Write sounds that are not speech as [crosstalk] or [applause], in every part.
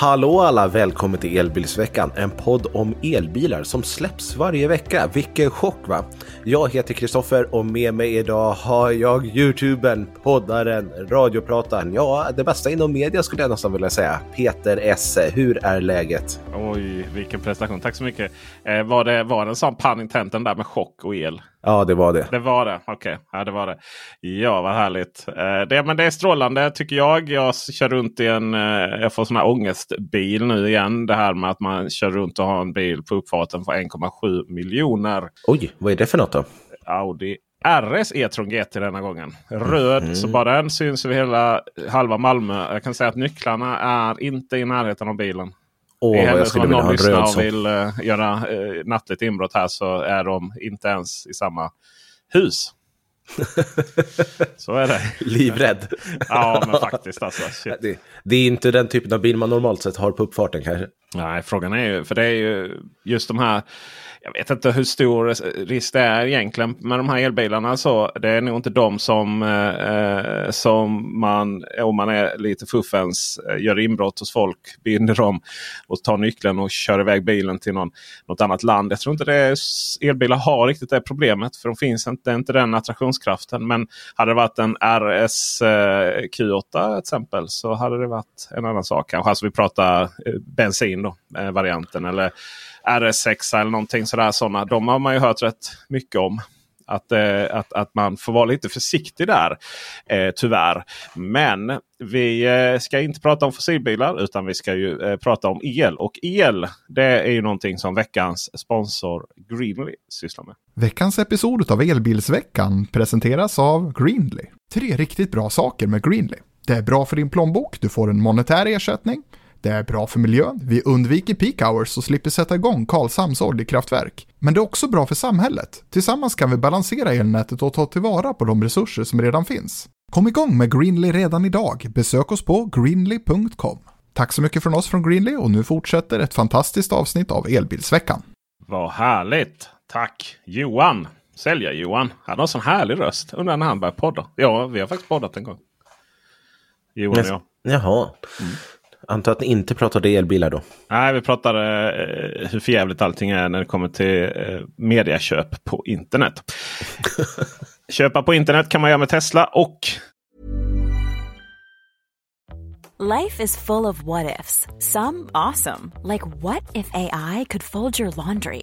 Hallå alla, välkommen till Elbilsveckan, en podd om elbilar som släpps varje vecka. Vilken chock va? Jag heter Kristoffer och med mig idag har jag youtubern, poddaren, radioprataren, ja det bästa inom media skulle jag nästan vilja säga. Peter Esse, hur är läget? Oj, vilken prestation. Tack så mycket. Eh, var, det, var det en sån pun intenten där med chock och el? Ja, det var det. Det var det. Okej, okay. ja, det var det. Ja, vad härligt. Eh, det, men det är strålande tycker jag. Jag kör runt i en... Eh, jag får sån här ångestbil nu igen. Det här med att man kör runt och har en bil på uppfarten för 1,7 miljoner. Oj, vad är det för något då? Audi RS E-tron GT denna gången. Röd, mm. så bara den syns över hela halva Malmö. Jag kan säga att nycklarna är inte i närheten av bilen. Åh, I jag skulle vilja ha en röd och vill uh, göra uh, nattligt inbrott här så är de inte ens i samma hus. [laughs] så är det. Livrädd. [laughs] ja, men faktiskt alltså. [laughs] Det, det, är inte den typen av bil man normalt sett har på uppfarten kanske. Nej, frågan är ju, för det är ju just de här jag vet inte hur stor risk det är egentligen med de här elbilarna. Så det är nog inte de som, eh, som man, om man är lite fuffens, eh, gör inbrott hos folk, [laughs] binder dem och tar nyckeln och kör iväg bilen till någon, något annat land. Jag tror inte det är, elbilar har riktigt det problemet. För de finns inte, inte den attraktionskraften. Men hade det varit en RS eh, Q8 till exempel så hade det varit en annan sak. Kanske alltså vi pratar eh, bensin då, varianten. Eller RS6 eller någonting sådär. Sådana, de har man ju hört rätt mycket om. Att, eh, att, att man får vara lite försiktig där. Eh, tyvärr. Men vi eh, ska inte prata om fossilbilar utan vi ska ju eh, prata om el. Och el det är ju någonting som veckans sponsor Greenly sysslar med. Veckans episod av Elbilsveckan presenteras av Greenly. Tre riktigt bra saker med Greenly. Det är bra för din plånbok, du får en monetär ersättning. Det är bra för miljön, vi undviker peak hours och slipper sätta igång Karlshamns oljekraftverk. Men det är också bra för samhället. Tillsammans kan vi balansera elnätet och ta tillvara på de resurser som redan finns. Kom igång med Greenly redan idag. Besök oss på greenly.com. Tack så mycket från oss från Greenly och nu fortsätter ett fantastiskt avsnitt av Elbilsveckan. Vad härligt! Tack Johan! Sälja-Johan. Han har sån härlig röst. Undrar när han börjar podda. Ja, vi har faktiskt poddat en gång. Johan och jag. Jaha. Mm. Antar att ni inte pratade elbilar då? Nej, vi pratade eh, hur förjävligt allting är när det kommer till eh, mediaköp på internet. [laughs] Köpa på internet kan man göra med Tesla och... Life is full of what ifs. Some awesome. Like what if AI could fold your laundry?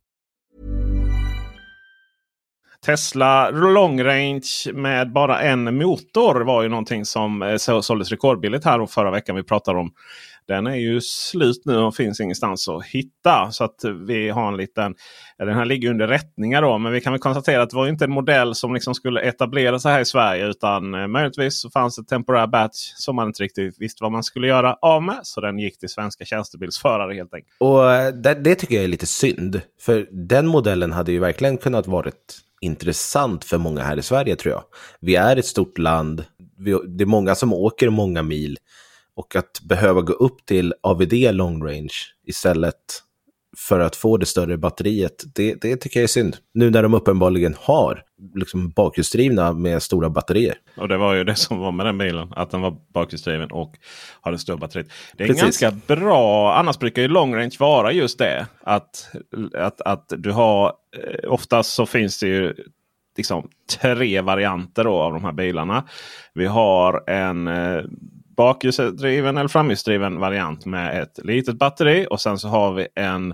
Tesla long range med bara en motor var ju någonting som eh, såldes rekordbilligt här och förra veckan. Vi pratade om den är ju slut nu och finns ingenstans att hitta. Så att vi har en liten... Den här ligger under rättningar då. Men vi kan väl konstatera att det var inte en modell som liksom skulle etablera sig här i Sverige. Utan eh, möjligtvis så fanns det temporär batch som man inte riktigt visste vad man skulle göra av med. Så den gick till svenska tjänstebilsförare helt enkelt. Och eh, det, det tycker jag är lite synd. För den modellen hade ju verkligen kunnat varit intressant för många här i Sverige tror jag. Vi är ett stort land. det är många som åker många mil. Och att behöva gå upp till AVD long range istället för att få det större batteriet. Det, det tycker jag är synd. Nu när de uppenbarligen har liksom bakhjulsdrivna med stora batterier. Och det var ju det som var med den bilen. Att den var bakhjulsdriven och hade stora batteriet. Det är Precis. ganska bra. Annars brukar ju long range vara just det. Att, att, att du har. Eh, oftast så finns det ju liksom tre varianter av de här bilarna. Vi har en eh, bakhjulsdriven eller framhjulsdriven variant med ett litet batteri. Och sen så har vi en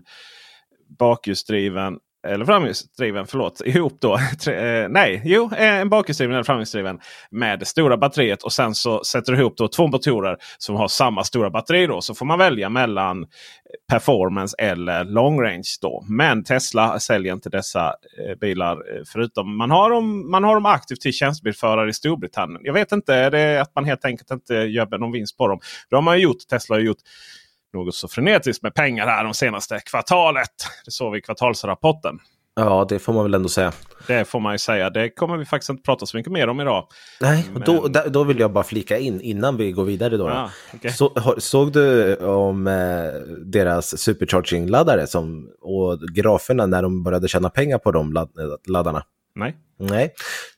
bakhjulsdriven eller framhjulsdriven, förlåt, [laughs] ihop då. Tre, eh, nej, jo, eh, en bakhjulsdriven eller framhjulsdriven med det stora batteriet. Och sen så sätter du ihop då två motorer som har samma stora batteri. Då, så får man välja mellan performance eller long range. Då. Men Tesla säljer inte dessa eh, bilar eh, förutom man har, dem, man har dem aktivt till tjänstebilförare i Storbritannien. Jag vet inte, är det att man helt enkelt inte gör någon vinst på dem? Det har man ju gjort. Tesla har gjort något så frenetiskt med pengar här de senaste kvartalet. Det såg vi i kvartalsrapporten. Ja, det får man väl ändå säga. Det får man ju säga. Det kommer vi faktiskt inte prata så mycket mer om idag. Nej, Men- då, då vill jag bara flika in innan vi går vidare. Då. Ah, okej. Så, såg du om eh, deras supercharging-laddare som, och graferna när de började tjäna pengar på de ladd, laddarna? Nej. Nej.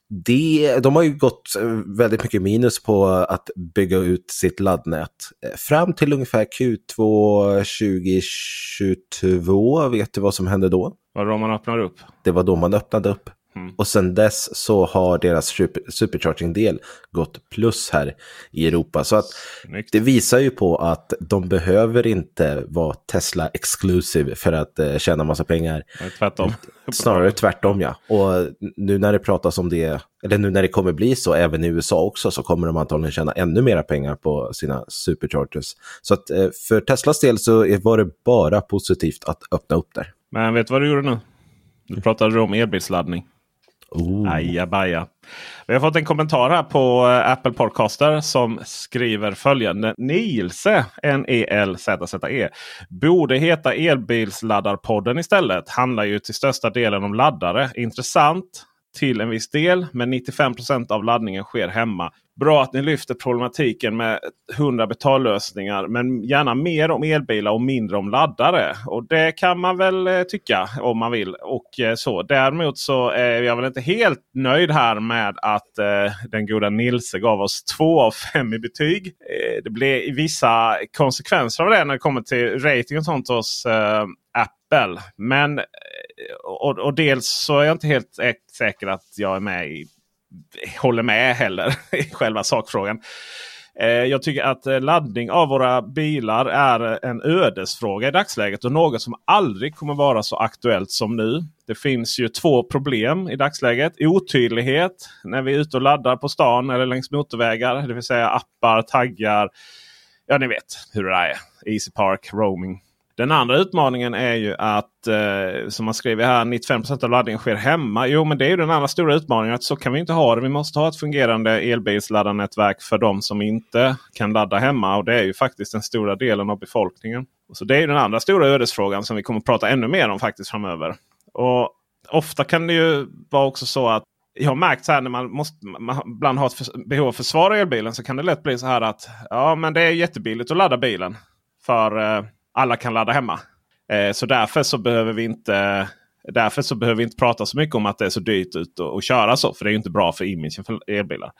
Det, de har ju gått eh, väldigt mycket minus på att bygga ut sitt laddnät. Eh, Fram till ungefär Q2 2022, vet du vad som hände då? Vad är det om man öppnar upp? Det var då man öppnade upp. Mm. Och sen dess så har deras super, supercharging-del gått plus här i Europa. Så att Snyggt. det visar ju på att de behöver inte vara Tesla exclusive för att eh, tjäna massa pengar. Tvärtom. [laughs] Snarare tvärtom ja. Och nu när det pratas om det, eller nu när det kommer bli så även i USA också, så kommer de antagligen tjäna ännu mera pengar på sina superchargers. Så att eh, för Teslas del så var det bara positivt att öppna upp där. Men vet du vad du gjorde nu? Du pratade om elbilsladdning. Oh. Ajabaja. Vi har fått en kommentar här på eh, Apple Podcaster som skriver följande. Nilse, N-E-L-Z-Z-E, borde heta Elbilsladdarpodden istället. Handlar ju till största delen om laddare. Intressant till en viss del, men 95% av laddningen sker hemma. Bra att ni lyfter problematiken med 100 betallösningar, men gärna mer om elbilar och mindre om laddare. Och det kan man väl eh, tycka om man vill. Och eh, så. Däremot så eh, är jag väl inte helt nöjd här med att eh, den goda Nilse gav oss två av fem i betyg. Eh, det blir vissa konsekvenser av det när det kommer till rating och sånt hos eh, Apple. Men och, och dels så är jag inte helt säker att jag är med i, håller med heller [laughs] i själva sakfrågan. Eh, jag tycker att eh, laddning av våra bilar är en ödesfråga i dagsläget och något som aldrig kommer vara så aktuellt som nu. Det finns ju två problem i dagsläget. Otydlighet när vi är ute och laddar på stan eller längs motorvägar. Det vill säga appar, taggar. Ja, ni vet hur det är. Easy Park, roaming. Den andra utmaningen är ju att, eh, som man skriver här, 95% av laddningen sker hemma. Jo, men det är ju den andra stora utmaningen. att Så kan vi inte ha det. Vi måste ha ett fungerande elbilsladdarnätverk för de som inte kan ladda hemma. Och det är ju faktiskt den stora delen av befolkningen. Och Så det är ju den andra stora ödesfrågan som vi kommer att prata ännu mer om faktiskt framöver. Och Ofta kan det ju vara också så att jag har märkt så här när man, måste, man ibland har ett för, behov av att försvara elbilen så kan det lätt bli så här att ja, men det är jättebilligt att ladda bilen. För eh, alla kan ladda hemma. Eh, så därför så behöver vi inte Därför så behöver vi inte prata så mycket om att det är så dyrt ut att köra så. För det är ju inte bra för imagen för elbilar.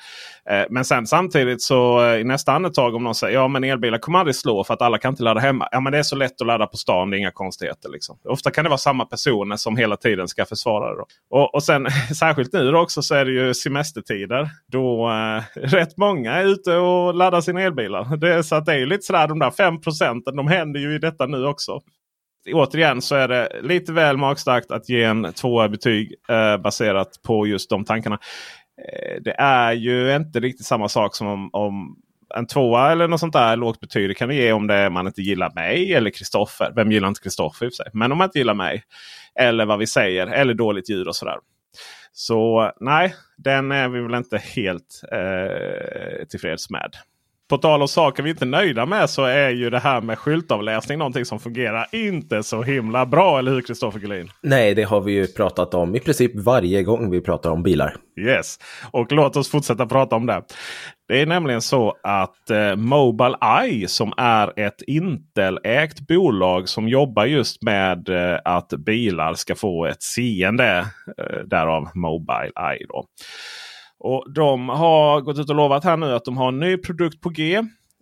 Eh, men sen samtidigt så eh, i nästa andetag om någon säger ja men elbilar kommer aldrig slå för att alla kan inte ladda hemma. Ja men det är så lätt att ladda på stan, det är inga konstigheter. Liksom. Ofta kan det vara samma personer som hela tiden ska försvara det. Då. Och, och sen [laughs] särskilt nu då också så är det ju semestertider. Då eh, [laughs] rätt många är ute och laddar sina elbilar. Det, är- så att det är ju lite sådär de där 5 procenten. De händer ju i detta nu också återigen så är det lite väl magstarkt att ge en tvåa i betyg eh, baserat på just de tankarna. Eh, det är ju inte riktigt samma sak som om, om en tvåa eller något sånt där lågt betyg. Det kan det ge om det är man inte gillar mig eller Kristoffer. Vem gillar inte Kristoffer i och för sig? Men om man inte gillar mig. Eller vad vi säger. Eller dåligt ljud och sådär. Så nej, den är vi väl inte helt eh, tillfreds med på tal om saker vi inte är nöjda med så är ju det här med skyltavläsning någonting som fungerar inte så himla bra. Eller hur Kristoffer Gullin? Nej, det har vi ju pratat om i princip varje gång vi pratar om bilar. Yes, och låt oss fortsätta prata om det. Det är nämligen så att eh, Mobileye som är ett Intel-ägt bolag som jobbar just med eh, att bilar ska få ett seende. Eh, därav Mobileye. Då. Och de har gått ut och lovat här nu att de har en ny produkt på G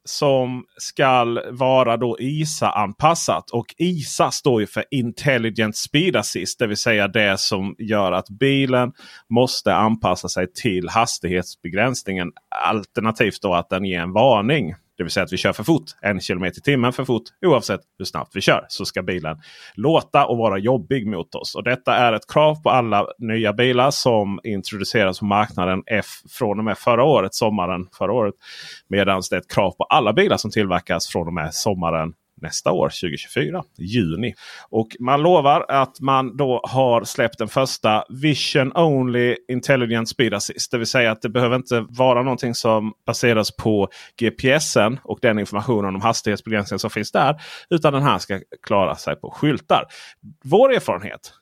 som ska vara då ISA-anpassat. Och ISA står ju för Intelligent Speed Assist. Det vill säga det som gör att bilen måste anpassa sig till hastighetsbegränsningen. Alternativt då att den ger en varning. Det vill säga att vi kör för fort. En kilometer i timmen för fort. Oavsett hur snabbt vi kör så ska bilen låta och vara jobbig mot oss. Och Detta är ett krav på alla nya bilar som introduceras på marknaden F från och med förra året, sommaren förra året. Medan det är ett krav på alla bilar som tillverkas från och med sommaren nästa år, 2024, juni. Och man lovar att man då har släppt den första Vision Only Intelligent Speed Assist. Det vill säga att det behöver inte vara någonting som baseras på GPSen och den informationen om hastighetsbegränsningen som finns där. Utan den här ska klara sig på skyltar. Vår erfarenhet,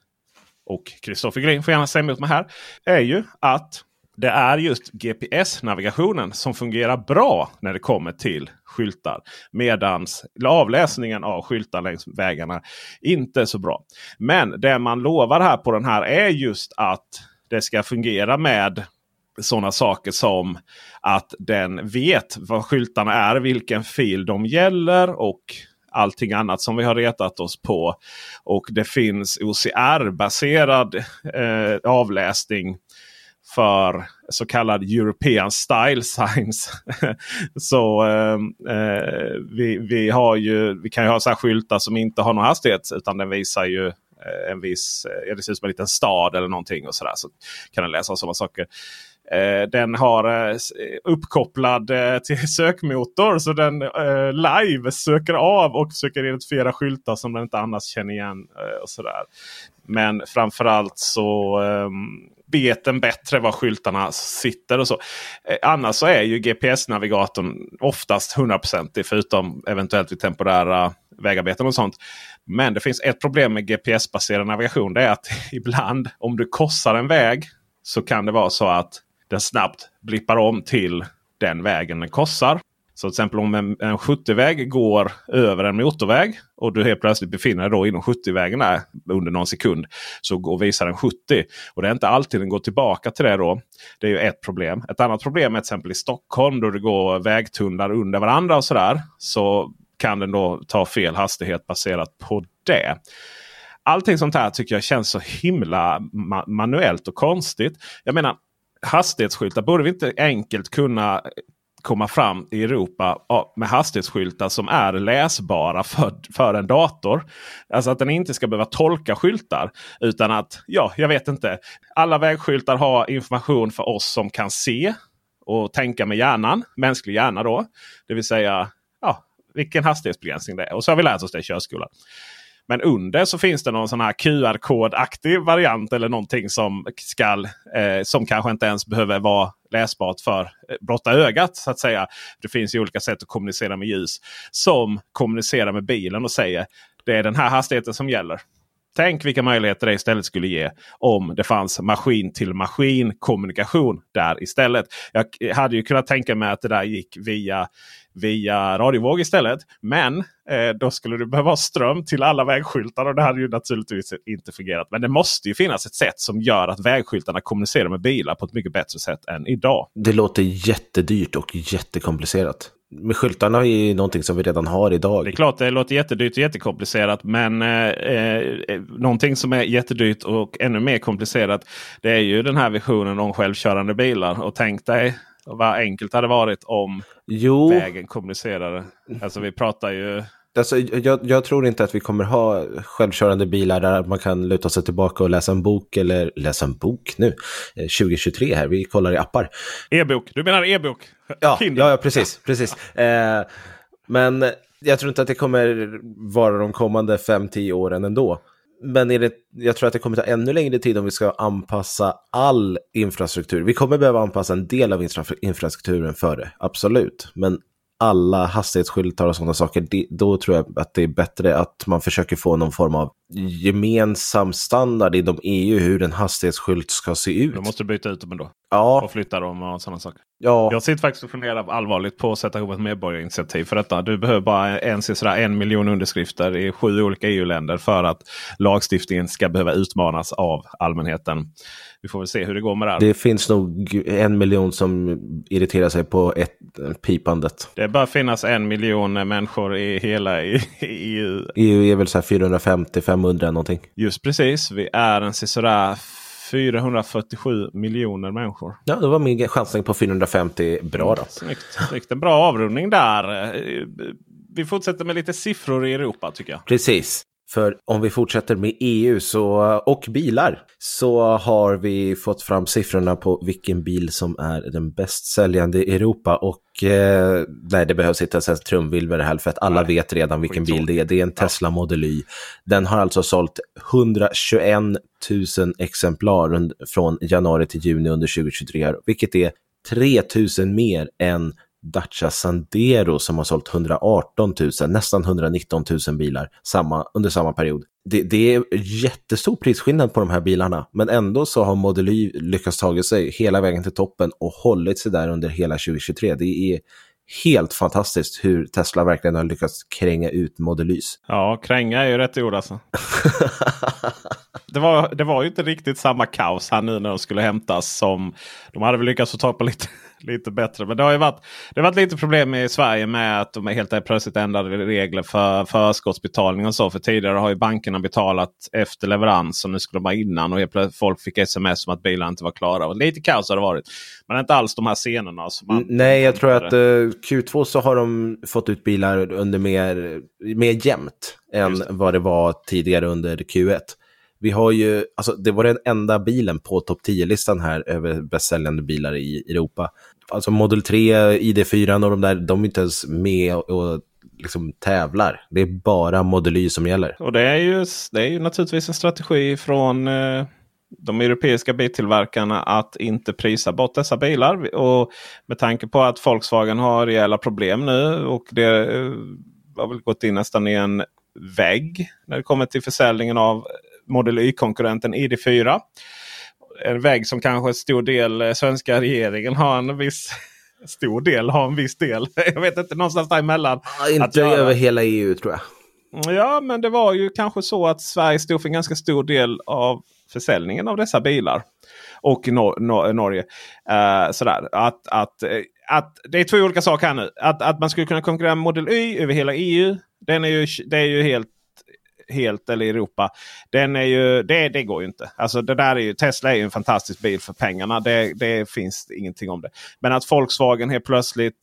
och Kristoffer Green får gärna säga emot mig här, är ju att det är just GPS-navigationen som fungerar bra när det kommer till skyltar. Medan avläsningen av skyltar längs vägarna inte är så bra. Men det man lovar här på den här är just att det ska fungera med sådana saker som att den vet vad skyltarna är, vilken fil de gäller och allting annat som vi har retat oss på. Och det finns OCR-baserad eh, avläsning för så kallad European Style Signs. [laughs] så ehm, eh, vi, vi, har ju, vi kan ju ha så här skyltar som inte har någon hastighet utan den visar ju eh, en viss, eh, det ser ut som en liten stad eller någonting. och Så, där, så kan den läsa sådana saker. Eh, den har eh, uppkopplad eh, till [laughs] sökmotor så den live söker av och försöker identifiera skyltar som den inte annars känner igen. och sådär. Men framförallt så ehm, vet den bättre var skyltarna sitter och så. Annars så är ju GPS-navigatorn oftast 100% förutom eventuellt vid temporära vägarbeten och sånt. Men det finns ett problem med GPS-baserad navigation. Det är att [laughs] ibland om du korsar en väg så kan det vara så att den snabbt blippar om till den vägen den korsar. Så till exempel om en, en 70-väg går över en motorväg och du helt plötsligt befinner dig då inom 70-vägen under någon sekund. Så går, visar den 70. Och det är inte alltid den går tillbaka till det då. Det är ju ett problem. Ett annat problem är till exempel i Stockholm då det går vägtunnlar under varandra och sådär. Så kan den då ta fel hastighet baserat på det. Allting sånt här tycker jag känns så himla ma manuellt och konstigt. Jag menar hastighetsskyltar borde vi inte enkelt kunna komma fram i Europa med hastighetsskyltar som är läsbara för, för en dator. Alltså att den inte ska behöva tolka skyltar. Utan att, ja, jag vet inte. Alla vägskyltar har information för oss som kan se och tänka med hjärnan. Mänsklig hjärna då. Det vill säga ja, vilken hastighetsbegränsning det är. Och så har vi lärt oss det i körskolan. Men under så finns det någon sån här QR-kodaktig variant eller någonting som, skall, eh, som kanske inte ens behöver vara läsbart för eh, blotta ögat. så att säga. Det finns ju olika sätt att kommunicera med ljus. Som kommunicerar med bilen och säger det är den här hastigheten som gäller. Tänk vilka möjligheter det istället skulle ge om det fanns maskin till maskin kommunikation där istället. Jag hade ju kunnat tänka mig att det där gick via via radiovåg istället. Men eh, då skulle du behöva ha ström till alla vägskyltar och det hade ju naturligtvis inte fungerat. Men det måste ju finnas ett sätt som gör att vägskyltarna kommunicerar med bilar på ett mycket bättre sätt än idag. Det låter jättedyrt och jättekomplicerat. Men skyltarna är ju någonting som vi redan har idag. Det är klart det låter jättedyrt och jättekomplicerat. Men eh, eh, någonting som är jättedyrt och ännu mer komplicerat. Det är ju den här visionen om självkörande bilar. Och tänk dig vad enkelt det hade varit om jo. vägen kommunicerade. Alltså vi pratar ju... Alltså, jag, jag, tror inte att vi kommer ha självkörande bilar där man kan luta sig tillbaka och läsa en bok eller läsa en bok nu. 2023 eh, här, vi kollar i appar. E-bok, du menar e-bok? Ja, [laughs] ja, ja, precis. precis. Eh, men jag tror inte att det kommer vara de kommande 5-10 åren ändå. Men det, jag tror att det kommer ta ännu längre tid om vi ska anpassa all infrastruktur. Vi kommer behöva anpassa en del av infra, infrastrukturen för det, absolut. Men alla hastighetsskyltar och sådana saker, det, då tror jag att det är bättre att man försöker få någon form av gemensam standard inom EU hur en hastighetsskylt ska se ut. Då måste du byta ut dem ändå. Ja. Och flytta dem och sådana saker. Ja. Jag sitter faktiskt och funderar allvarligt på att sätta ihop ett medborgarinitiativ för detta. Du behöver bara en, sådär en miljon underskrifter i sju olika EU-länder för att lagstiftningen ska behöva utmanas av allmänheten. Vi får väl se hur det går med det här. Det finns nog en miljon som irriterar sig på ett, pipandet. Det bör finnas en miljon människor i hela EU. EU är väl så 450-500 någonting. Just precis. Vi är en sådär 447 miljoner människor. Ja, det var min chansning på 450 bra då. Snyggt. Snyggt. En bra avrundning där. Vi fortsätter med lite siffror i Europa tycker jag. Precis. För om vi fortsätter med EU så, och bilar så har vi fått fram siffrorna på vilken bil som är den bäst säljande i Europa. Och eh, nej, det behövs inte ens en trumvirvel här för att alla nej, vet redan vilken bil det är. Det är en Tesla Model Y. Den har alltså sålt 121 000 exemplar från januari till juni under 2023, vilket är 3 000 mer än Dacia Sandero som har sålt 118 000, nästan 119 000 bilar samma, under samma period. Det, det, är jättestor prisskillnad på de här bilarna, men ändå så har Model Y lyckats ta sig hela vägen till toppen och hållit sig där under hela 2023. Det är helt fantastiskt hur Tesla verkligen har lyckats kränga ut Model Ys. Ja, kränga är ju rätt ord alltså. [laughs] det, var, det var ju inte riktigt samma kaos här nu när de skulle hämtas som de hade väl lyckats få tag på lite lite bättre. Men det har ju varit, det har varit lite problem i Sverige med att de helt plötsligt ändrade regler för förskottsbetalning och så. För tidigare har ju bankerna betalat efter leverans och nu skulle de vara innan. Och folk fick sms om att bilarna inte var klara. Och lite kaos har det varit. Men inte alls de här scenerna. Som man, Nej, jag tror att uh, Q2 så har de fått ut bilar under mer, mer jämnt än vad det var tidigare under Q1. Vi har ju, alltså det var den enda bilen på topp 10-listan här över bästsäljande bilar i Europa. Alltså Model 3, ID4 och de där, de är inte ens med och liksom tävlar. Det är bara Model Y som gäller. Och det är ju, det är ju naturligtvis en strategi från eh, de europeiska biltillverkarna att inte prisa bort dessa bilar. Och med tanke på att Volkswagen har rejäla problem nu och det eh, har väl gått in nästan i en vägg när det kommer till försäljningen av Model Y-konkurrenten ID4. En väg som kanske en stor del eh, svenska regeringen har en viss [laughs] stor del har en viss del. [laughs] Jag vet inte, någonstans däremellan. Ja, inte över hela EU tror jag. Ja, men det var ju kanske så att Sverige stod för en ganska stor del av försäljningen av dessa bilar. Och Nor Nor Norge. Uh, sådär. Att, att, uh, att, det är två olika saker här nu. Att, att man skulle kunna konkurrera med Model Y över hela EU. Den är ju, det är ju helt helt eller i Europa. Den är ju, det, det går ju inte. Alltså det där är ju, Tesla är ju en fantastisk bil för pengarna. Det, det finns ingenting om det. Men att Volkswagen helt plötsligt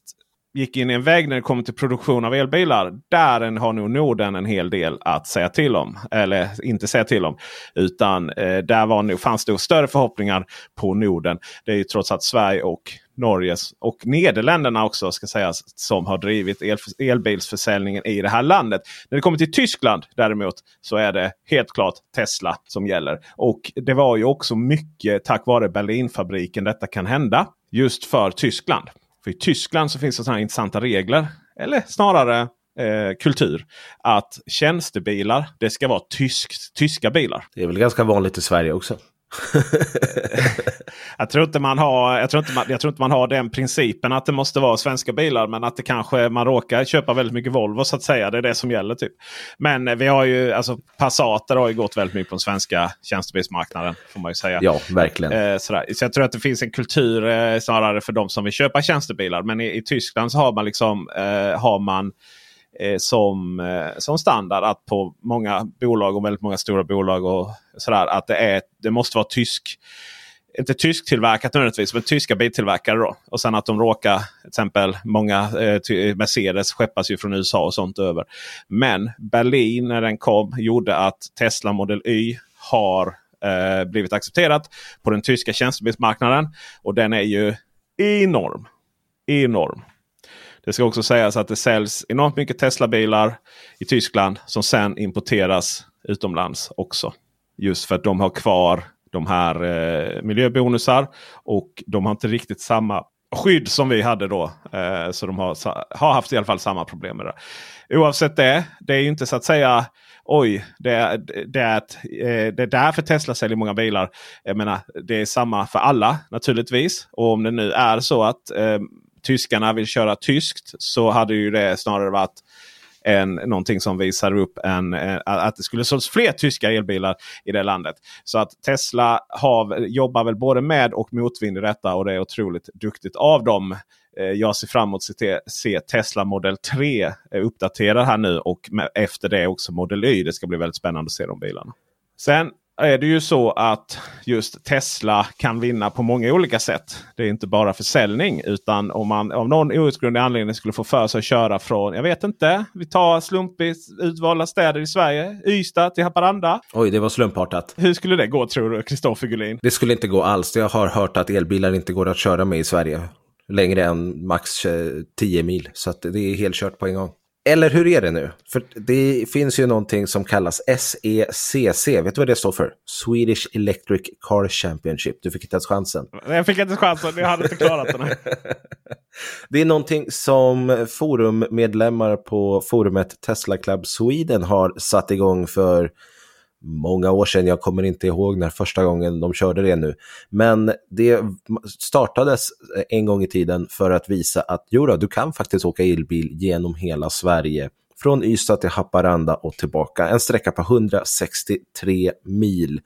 gick in i en väg när det kommer till produktion av elbilar. Där har nog Norden en hel del att säga till om. Eller inte säga till om. Utan eh, där var nog, fanns det större förhoppningar på Norden. Det är ju trots allt Sverige och Norges och Nederländerna också ska sägas som har drivit el, elbilsförsäljningen i det här landet. När det kommer till Tyskland däremot så är det helt klart Tesla som gäller. Och det var ju också mycket tack vare Berlinfabriken detta kan hända. Just för Tyskland. För i Tyskland så finns det sådana intressanta regler. Eller snarare eh, kultur. Att tjänstebilar det ska vara tysk, tyska bilar. Det är väl ganska vanligt i Sverige också. [laughs] jag, tror inte man har, jag, tror inte man, jag tror inte man har den principen att det måste vara svenska bilar. Men att det kanske man råkar köpa väldigt mycket Volvo så att säga. Det är det som gäller. typ. Men eh, vi har ju alltså Passater har ju gått väldigt mycket på den svenska tjänstebilsmarknaden. Får man ju säga. Ja, verkligen. Eh, sådär. Så jag tror att det finns en kultur eh, snarare för de som vill köpa tjänstebilar. Men i, i Tyskland så har man liksom eh, har man Eh, som, eh, som standard att på många bolag och väldigt många stora bolag och sådär att det, är, det måste vara tysk inte tysktillverkat nödvändigtvis, men tyska biltillverkare. Då. Och sen att de råkar, till exempel många eh, eh, Mercedes skeppas ju från USA och sånt över. Men Berlin när den kom gjorde att Tesla Model Y har eh, blivit accepterat på den tyska tjänstebilsmarknaden. Och den är ju enorm. Enorm. Det ska också sägas att det säljs enormt mycket Tesla-bilar i Tyskland som sen importeras utomlands också. Just för att de har kvar de här eh, miljöbonusar och de har inte riktigt samma skydd som vi hade då. Eh, så de har, har haft i alla fall samma problem med det. Oavsett det, det är ju inte så att säga oj, det är, det är, ett, eh, det är därför Tesla säljer många bilar. Jag menar, det är samma för alla naturligtvis. Och om det nu är så att eh, tyskarna vill köra tyskt så hade ju det snarare varit en, någonting som visar upp en, eh, att det skulle sålts fler tyska elbilar i det landet. Så att Tesla har, jobbar väl både med och motvind i detta och det är otroligt duktigt av dem. Eh, jag ser fram emot att se Tesla Model 3 eh, uppdaterad här nu och efter det också Model Y. Det ska bli väldigt spännande att se de bilarna. Sen är det ju så att just Tesla kan vinna på många olika sätt. Det är inte bara försäljning utan om man av någon outgrundlig anledning skulle få för sig att köra från, jag vet inte, vi tar slumpvis utvalda städer i Sverige. Ystad till Haparanda. Oj, det var slumpartat. Hur skulle det gå tror du, Kristoffer Gullin? Det skulle inte gå alls. Jag har hört att elbilar inte går att köra med i Sverige längre än max 10 mil. Så det är helt kört på en gång. Eller hur är det nu? För det finns ju någonting som kallas SECC. Vet du vad det står för? Swedish Electric Car Championship. Du fick inte ens chansen. Jag fick inte chansen, jag hade inte klarat den. [laughs] det är någonting som forummedlemmar på forumet Tesla Club Sweden har satt igång för många år sedan. Jag kommer inte ihåg när första gången de körde det nu. Men det startades en gång i tiden för att visa att jodå, du kan faktiskt åka elbil genom hela Sverige. Från Ystad till Haparanda och tillbaka. En sträcka på 163 mil.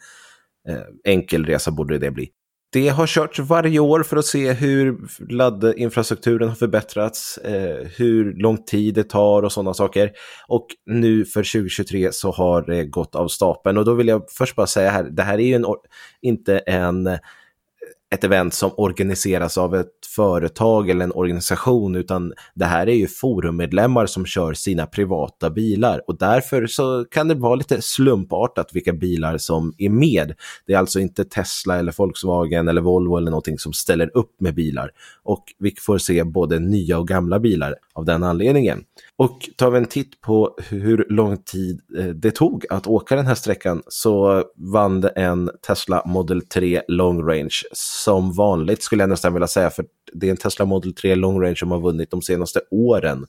Eh, enkel resa borde det bli. Det har körts varje år för att se hur laddinfrastrukturen har förbättrats, eh, hur lång tid det tar och sådana saker. Och nu för 2023 så har det gått av stapeln. Och då vill jag först bara säga här, det här är ju en, inte en ett event som organiseras av ett företag eller en organisation utan det här är ju forummedlemmar som kör sina privata bilar och därför så kan det vara lite slumpartat vilka bilar som är med. Det är alltså inte Tesla eller Volkswagen eller Volvo eller någonting som ställer upp med bilar och vi får se både nya och gamla bilar av den anledningen. Och tar vi en titt på hur lång tid eh, det tog att åka den här sträckan så vann det en Tesla Model 3 Long Range som vanligt skulle jag nästan vilja säga för det är en Tesla Model 3 Long Range som har vunnit de senaste åren.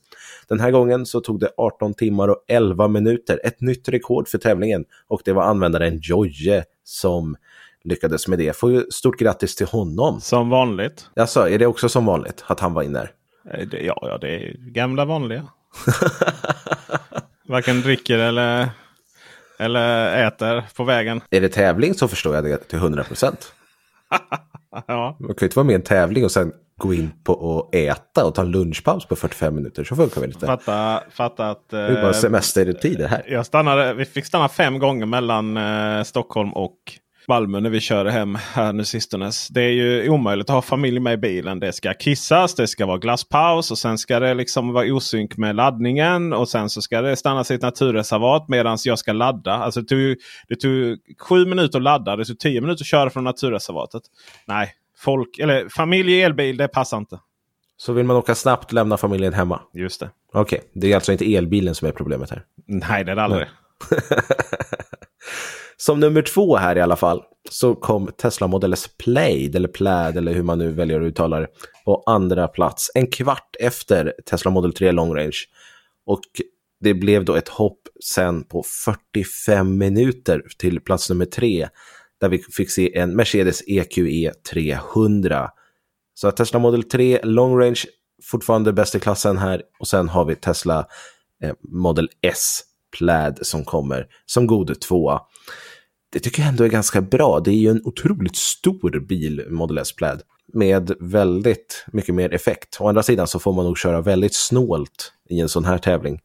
Den här gången så tog det 18 timmar och 11 minuter, ett nytt rekord för tävlingen och det var användaren Joje som lyckades med det. Får stort grattis till honom. Som vanligt. Alltså, är det också som vanligt att han var in där? Eh, ja, ja, det är gamla vanliga. [laughs] Varken dricker eller, eller äter på vägen. Är det tävling så förstår jag det till 100 procent. [laughs] [laughs] ja. Man kan ju inte vara med i en tävling och sen gå in på och äta och ta en lunchpaus på 45 minuter. Så funkar det inte. Fatta, fatta att... det är bara semestertider här. Jag stannade, vi fick stanna fem gånger mellan eh, Stockholm och Malmö när vi körde hem här nu sistenes. Det är ju omöjligt att ha familj med i bilen. Det ska kissas, det ska vara glasspaus och sen ska det liksom vara osynk med laddningen. Och sen så ska det stannas i ett naturreservat medan jag ska ladda. Alltså det tog, det tog sju minuter att ladda. Det tog tio minuter att köra från naturreservatet. Nej, folk, eller familj i elbil, det passar inte. Så vill man åka snabbt lämna familjen hemma? Just det. Okej, okay. det är alltså inte elbilen som är problemet här? Nej, det är det aldrig. [laughs] Som nummer två här i alla fall så kom Tesla Model S Plaid, eller Plaid, eller hur man nu väljer att uttala det, på andra plats. En kvart efter Tesla Model 3 Long Range. Och det blev då ett hopp sen på 45 minuter till plats nummer tre, där vi fick se en Mercedes EQE 300. Så Tesla Model 3 Long Range fortfarande bäst i klassen här och sen har vi Tesla eh, Model S pläd som kommer som god tvåa det tycker jag ändå är ganska bra. Det är ju en otroligt stor bil, Model S Pläd, med väldigt mycket mer effekt. Å andra sidan så får man nog köra väldigt snålt i en sån här tävling.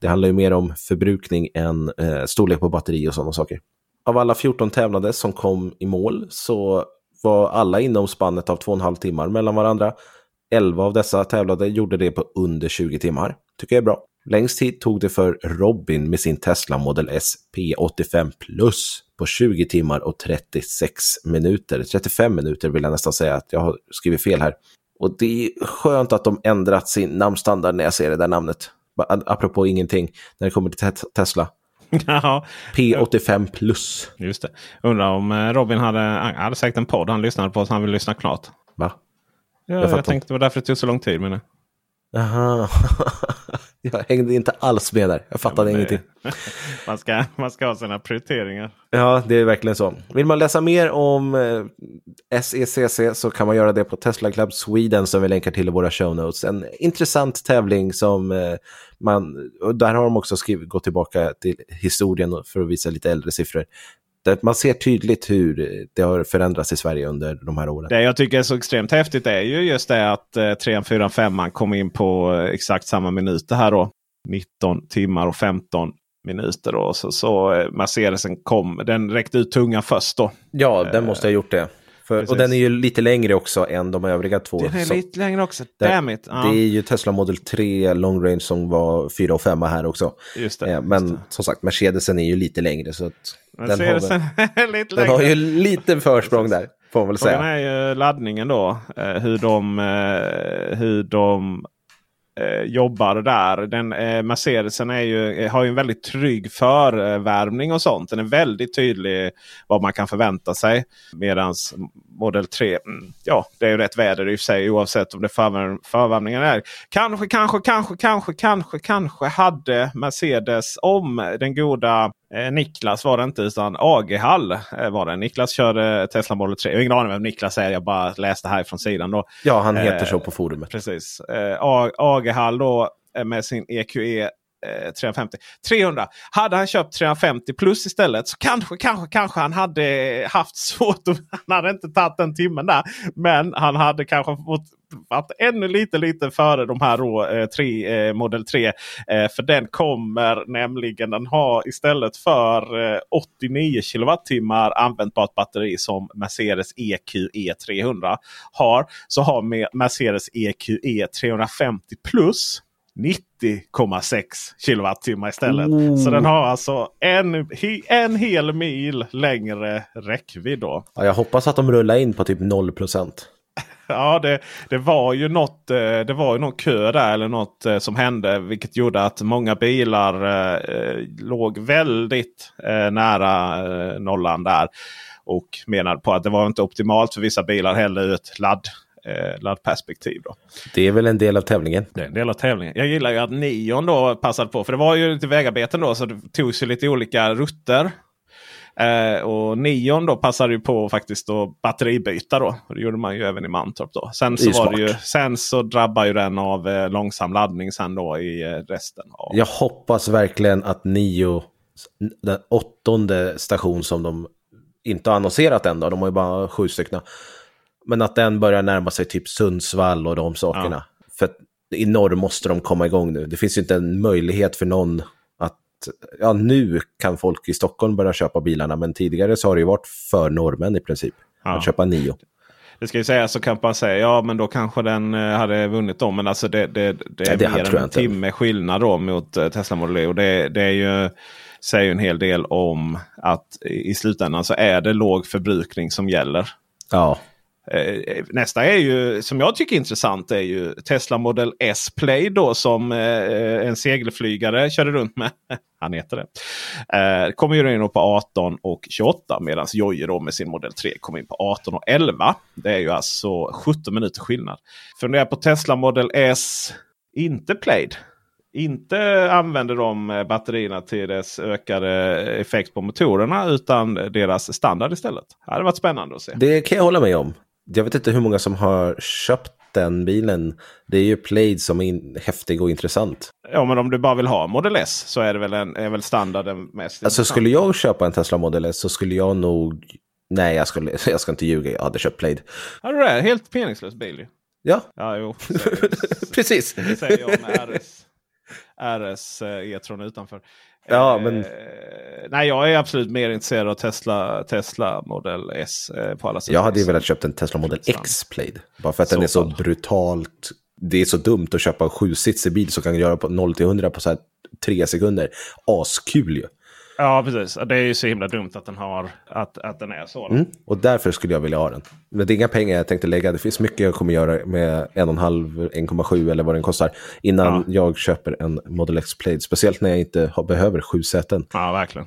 Det handlar ju mer om förbrukning än eh, storlek på batteri och sådana saker. Av alla 14 tävlande som kom i mål så var alla inom spannet av 2,5 timmar mellan varandra. 11 av dessa tävlade gjorde det på under 20 timmar. Tycker jag är bra. Längst tid tog det för Robin med sin Tesla Model S P85 Plus på 20 timmar och 36 minuter. 35 minuter vill jag nästan säga att jag har skrivit fel här. Och det är skönt att de ändrat sin namnstandard när jag ser det där namnet. Apropå ingenting, när det kommer till Tesla. [laughs] Ja. P85 plus. Just det. Undrar om eh, Robin hade, hade säkert en podd han lyssnade på så han vill lyssna klart. Va? Ja, jag, jag tänkte det var därför det tog så lång tid. Men... Jaha. [laughs] jag hängde inte alls med där. Jag fattade ja, ingenting. [laughs] man, ska, man ska ha sina prioriteringar. Ja, det är verkligen så. Vill man läsa mer om eh, SECC så kan man göra det på Tesla Club Sweden som vi länkar till i våra show notes. En intressant tävling som eh, man, och där har de också skrivit, gått tillbaka till historien för att visa lite äldre siffror man ser tydligt hur det har förändrats i Sverige under de här åren. Det jag tycker är så extremt häftigt är ju just det att eh, 3, 4, 5 kom in på eh, exakt samma minuter här då. 19 timmar och 15 minuter. Då. Så, så eh, Mercedesen kom, den räckte ut tungan först då. Ja, den måste ha gjort det. För, och den är ju lite längre också än de övriga två. Den är så lite längre också, damn it. Ja. Det är ju Tesla Model 3 Long Range som var 4 och 5 här också. Just det, eh, men just det. som sagt, Mercedesen är ju lite längre. Så att den, har, väl, [laughs] lite den har ju lite försprång där. Får man väl säga. Frågan är ju laddningen då. Eh, hur de, eh, hur de eh, jobbar där. Den, eh, Mercedesen är ju, har ju en väldigt trygg förvärmning och sånt. Den är väldigt tydlig vad man kan förvänta sig. Medan Model 3, mm, ja det är ju rätt väder i och för sig oavsett om det förvärm, förvärmningen är. Kanske, kanske, kanske, kanske, kanske, kanske hade Mercedes om den goda Eh, Niklas var det inte utan AG-hall eh, var det. Niklas körde Tesla Model 3. Jag har ingen aning vem Niklas är. Jag bara läste här från sidan. Då. Ja, han heter eh, så på forumet. Precis. Eh, AG-hall då eh, med sin EQE Eh, 350. 300. Hade han köpt 350 plus istället så kanske, kanske, kanske han hade haft [laughs] svårt. Att, han hade inte tagit den timmen där. Men han hade kanske fått varit ännu lite, lite före de här då, eh, tre, eh, Model 3. Eh, för den kommer nämligen, den har istället för eh, 89 kilowattimmar användbart batteri som Mercedes EQE 300 har. Så har Mercedes EQE 350 plus 90,6 kilowattimmar istället. Oh. Så den har alltså en, en hel mil längre räckvidd. Då. Ja, jag hoppas att de rullar in på typ 0 procent. Ja, det, det var ju något, eh, det var ju någon kö där eller något eh, som hände. Vilket gjorde att många bilar eh, låg väldigt eh, nära eh, nollan där. Och menade på att det var inte optimalt för vissa bilar heller ett ladd, eh, laddperspektiv. Då. Det är väl en del av tävlingen. Det är en del av tävlingen. Jag gillar ju att Nion då passade på. För det var ju lite vägarbeten då så det togs ju lite olika rutter. Eh, och Neon då passade ju på faktiskt att batteribyta då. Och det gjorde man ju även i Mantorp då. Sen så, var ju, sen så drabbar ju den av eh, långsam laddning sen då i eh, resten. Av... Jag hoppas verkligen att Nio, den åttonde station som de inte har annonserat än då, de har ju bara sju stycken. Men att den börjar närma sig typ Sundsvall och de sakerna. Ja. För i norr måste de komma igång nu. Det finns ju inte en möjlighet för någon ja, nu kan folk i Stockholm börja köpa bilarna, men tidigare så har det ju varit för norrmän i princip. Ja. Att köpa Nio. Det ska ju sägas så kan man säga ja men då kanske den eh, hade vunnit då. Men alltså det, det, det är ja, mer än en timme skillnad då mot uh, Tesla Model E. Och det, det är ju, säger ju en hel del om att i slutändan så är det låg förbrukning som gäller. Ja. Eh, nästa är ju som jag tycker är intressant är ju Tesla Model S Play då som eh, en segelflygare körde runt med. [laughs] Han heter det. Eh, kommer ju in på 18 och 28 medan Jojje då med sin Model 3 kommer in på 18 och 11. Det är ju alltså 17 minuter skillnad. Funderar på Tesla Model S inte Played. Inte använder de eh, batterierna till dess ökade effekt på motorerna utan deras standard istället. Det hade varit spännande att se. Det kan jag hålla med om jag vet inte hur många som har köpt den bilen. Det är ju Plaid som är in, häftig och intressant. Ja, men om du bara vill ha Model S så är det väl, en, är väl standarden mest Alltså skulle jag köpa en Tesla Model S så skulle jag nog... Nej, jag, skulle, [laughs] jag ska inte ljuga. Jag hade köpt Plaid. Ja, det är helt meningslös bil ju. Ja. Ja, jo. [laughs] Precis. Det säger jag med RS, RS E-tron utanför. Ja, men... Eh, nej, jag är absolut mer intresserad av Tesla, Tesla Model S eh, på alla sätt. Jag hade ju velat köpa en Tesla Model X Plaid. Bara för att så den är så fall. brutalt... Det är så dumt att köpa en sjusitsig bil som kan göra på 0 till 100 på så här tre sekunder. Askul ju. Ja, precis. Det är ju så himla dumt att den, har, att, att den är så. Mm. Och därför skulle jag vilja ha den. Men det är inga pengar jag tänkte lägga. Det finns mycket jag kommer göra med 1,5, 1,7 eller vad den kostar. Innan ja. jag köper en Model X Plate. Speciellt när jag inte har, behöver sju säten. Ja, verkligen.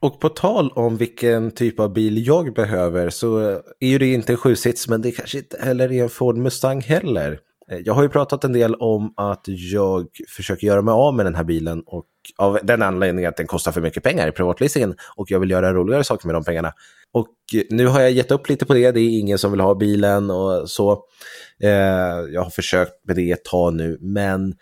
Och på tal om vilken typ av bil jag behöver så är ju det inte en sjusits men det kanske inte heller är en Ford Mustang heller. Eh, jag har ju pratat en del om att jag försöker göra mig av med den här bilen och av den anledningen att den kostar för mycket pengar i privatleasingen och jag vill göra roligare saker med de pengarna. Och eh, nu har jag gett upp lite på det, det är ingen som vill ha bilen och så. Eh, jag har försökt med det ett tag nu, men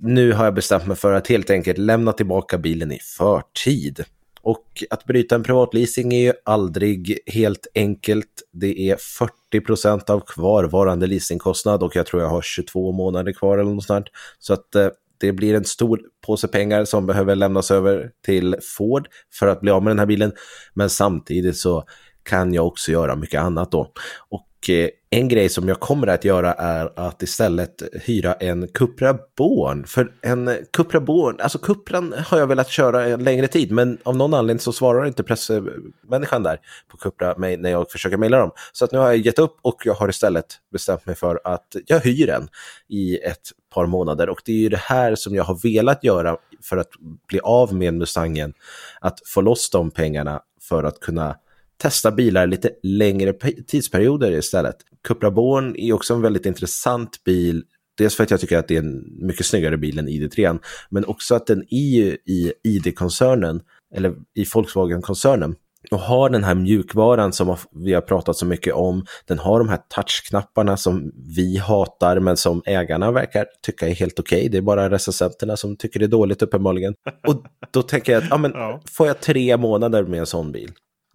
nu har jag bestämt mig för att helt enkelt lämna tillbaka bilen i förtid. Och att bryta en privatleasing är ju aldrig helt enkelt. Det är 40 procent av kvarvarande leasingkostnad och jag tror jag har 22 månader kvar eller något sånt. Så att eh, det blir en stor påse pengar som behöver lämnas över till Ford för att bli av med den här bilen. Men samtidigt så kan jag också göra mycket annat då. Och Eh, en grej som jag kommer att göra är att istället hyra en Cupra Born. För en Cupra Born, alltså Cupran har jag velat köra en längre tid, men av någon anledning så svarar inte pressmänniskan där på Cupra mig när jag försöker mejla dem. Så att nu har jag gett upp och jag har istället bestämt mig för att jag hyr en i ett par månader. Och det är ju det här som jag har velat göra för att bli av med Mustangen. Att få loss de pengarna för att kunna testa bilar lite längre tidsperioder istället. Cupra Born är också en väldigt intressant bil. Dels för att jag tycker att det är en mycket snyggare bil än ID3, men också att den är i ID-koncernen, eller i Volkswagen-koncernen, och har den här mjukvaran som vi har pratat så mycket om. Den har de här touchknapparna som vi hatar men som ägarna verkar tycka är helt okej. Okay. Det är bara recensenterna som tycker det är dåligt uppenbarligen. Och då tänker jag att ja, men, [laughs] får jag tre månader med en sån bil,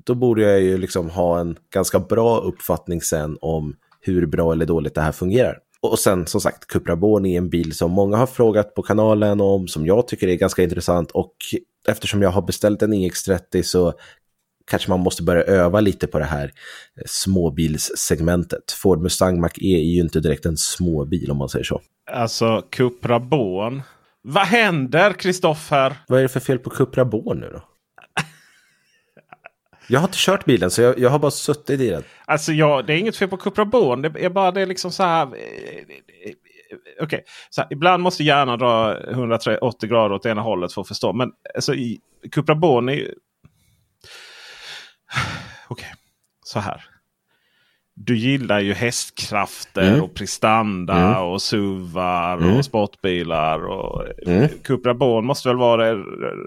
då borde jag ju liksom ha en ganska bra uppfattning sen om hur bra eller dåligt det här fungerar. Och sen som sagt, Cupra Born är en bil som många har frågat på kanalen om, som jag tycker är ganska intressant och eftersom jag har beställt en iX30 så kanske man måste börja öva lite på det här eh, småbilssegmentet. Ford Mustang Mach-E är ju inte direkt en småbil om man säger så. Alltså Cupra Born. Vad händer Kristoffer? Vad är det för fel på Cupra Born nu då? Jag har inte kört bilen så jag, jag har bara suttit i den. Alltså jag, det är inget fel på Cupra Born. Det är bara det liksom så här. Eh, okay. så här, ibland måste hjärnan dra 180 grader åt ena hållet för att förstå. Men alltså, i Cupra Born är ju... [sighs] Okej, okay. så här. Du gillar ju hästkrafter Mm. och prestanda Mm. och suvar Mm. och sportbilar. Och Mm. Cupra Born måste väl vara det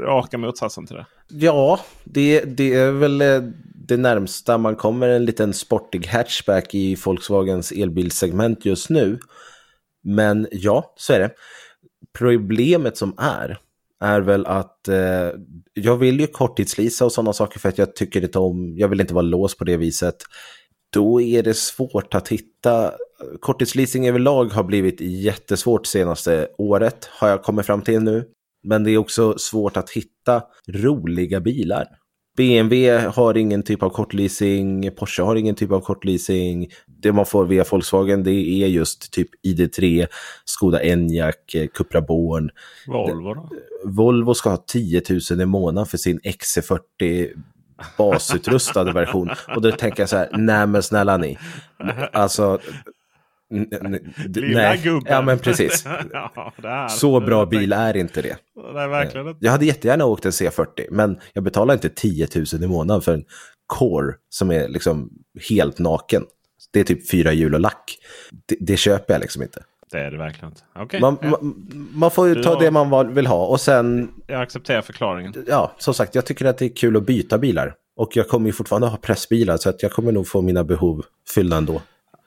raka motsatsen till det. Ja, det, det är väl eh, det närmsta man kommer en liten sportig hatchback i Volkswagens elbilsegment just nu. Men ja, så är det. Problemet som är, är väl att eh, jag vill ju korttidslisa och sådana saker för att jag tycker inte om, jag vill inte vara låst på det viset. Då är det svårt att hitta, korttidsleasing överlag har blivit jättesvårt senaste året, har jag kommit fram till nu. Men det är också svårt att hitta roliga bilar. BMW har ingen typ av kortleasing, Porsche har ingen typ av kortleasing. Det man får via Volkswagen det är just typ ID3, Skoda Enyaq, eh, Cupra Born. Volvo då? Volvo ska ha 10 000 i månaden för sin XC40 basutrustade version. Och då tänker jag så här, nej men snälla ni. Alltså, Lilla nej. gubben. Ja men precis. [laughs] ja, är, Så bra bil är inte det. Nej, verkligen inte. Jag hade jättegärna åkt en C40, men jag betalar inte 10 000 i månaden för en Core som är liksom helt naken. Det är typ fyra hjul och lack. Det, det köper jag liksom inte. Det är det verkligen inte. Okej, Man, ja. man, man får ju Du ta det man vill ha och sen, jag accepterar förklaringen. ja, som sagt, jag tycker att det är kul att byta bilar. Och jag kommer ju fortfarande ha pressbilar så att jag kommer nog få mina behov fyllda ändå.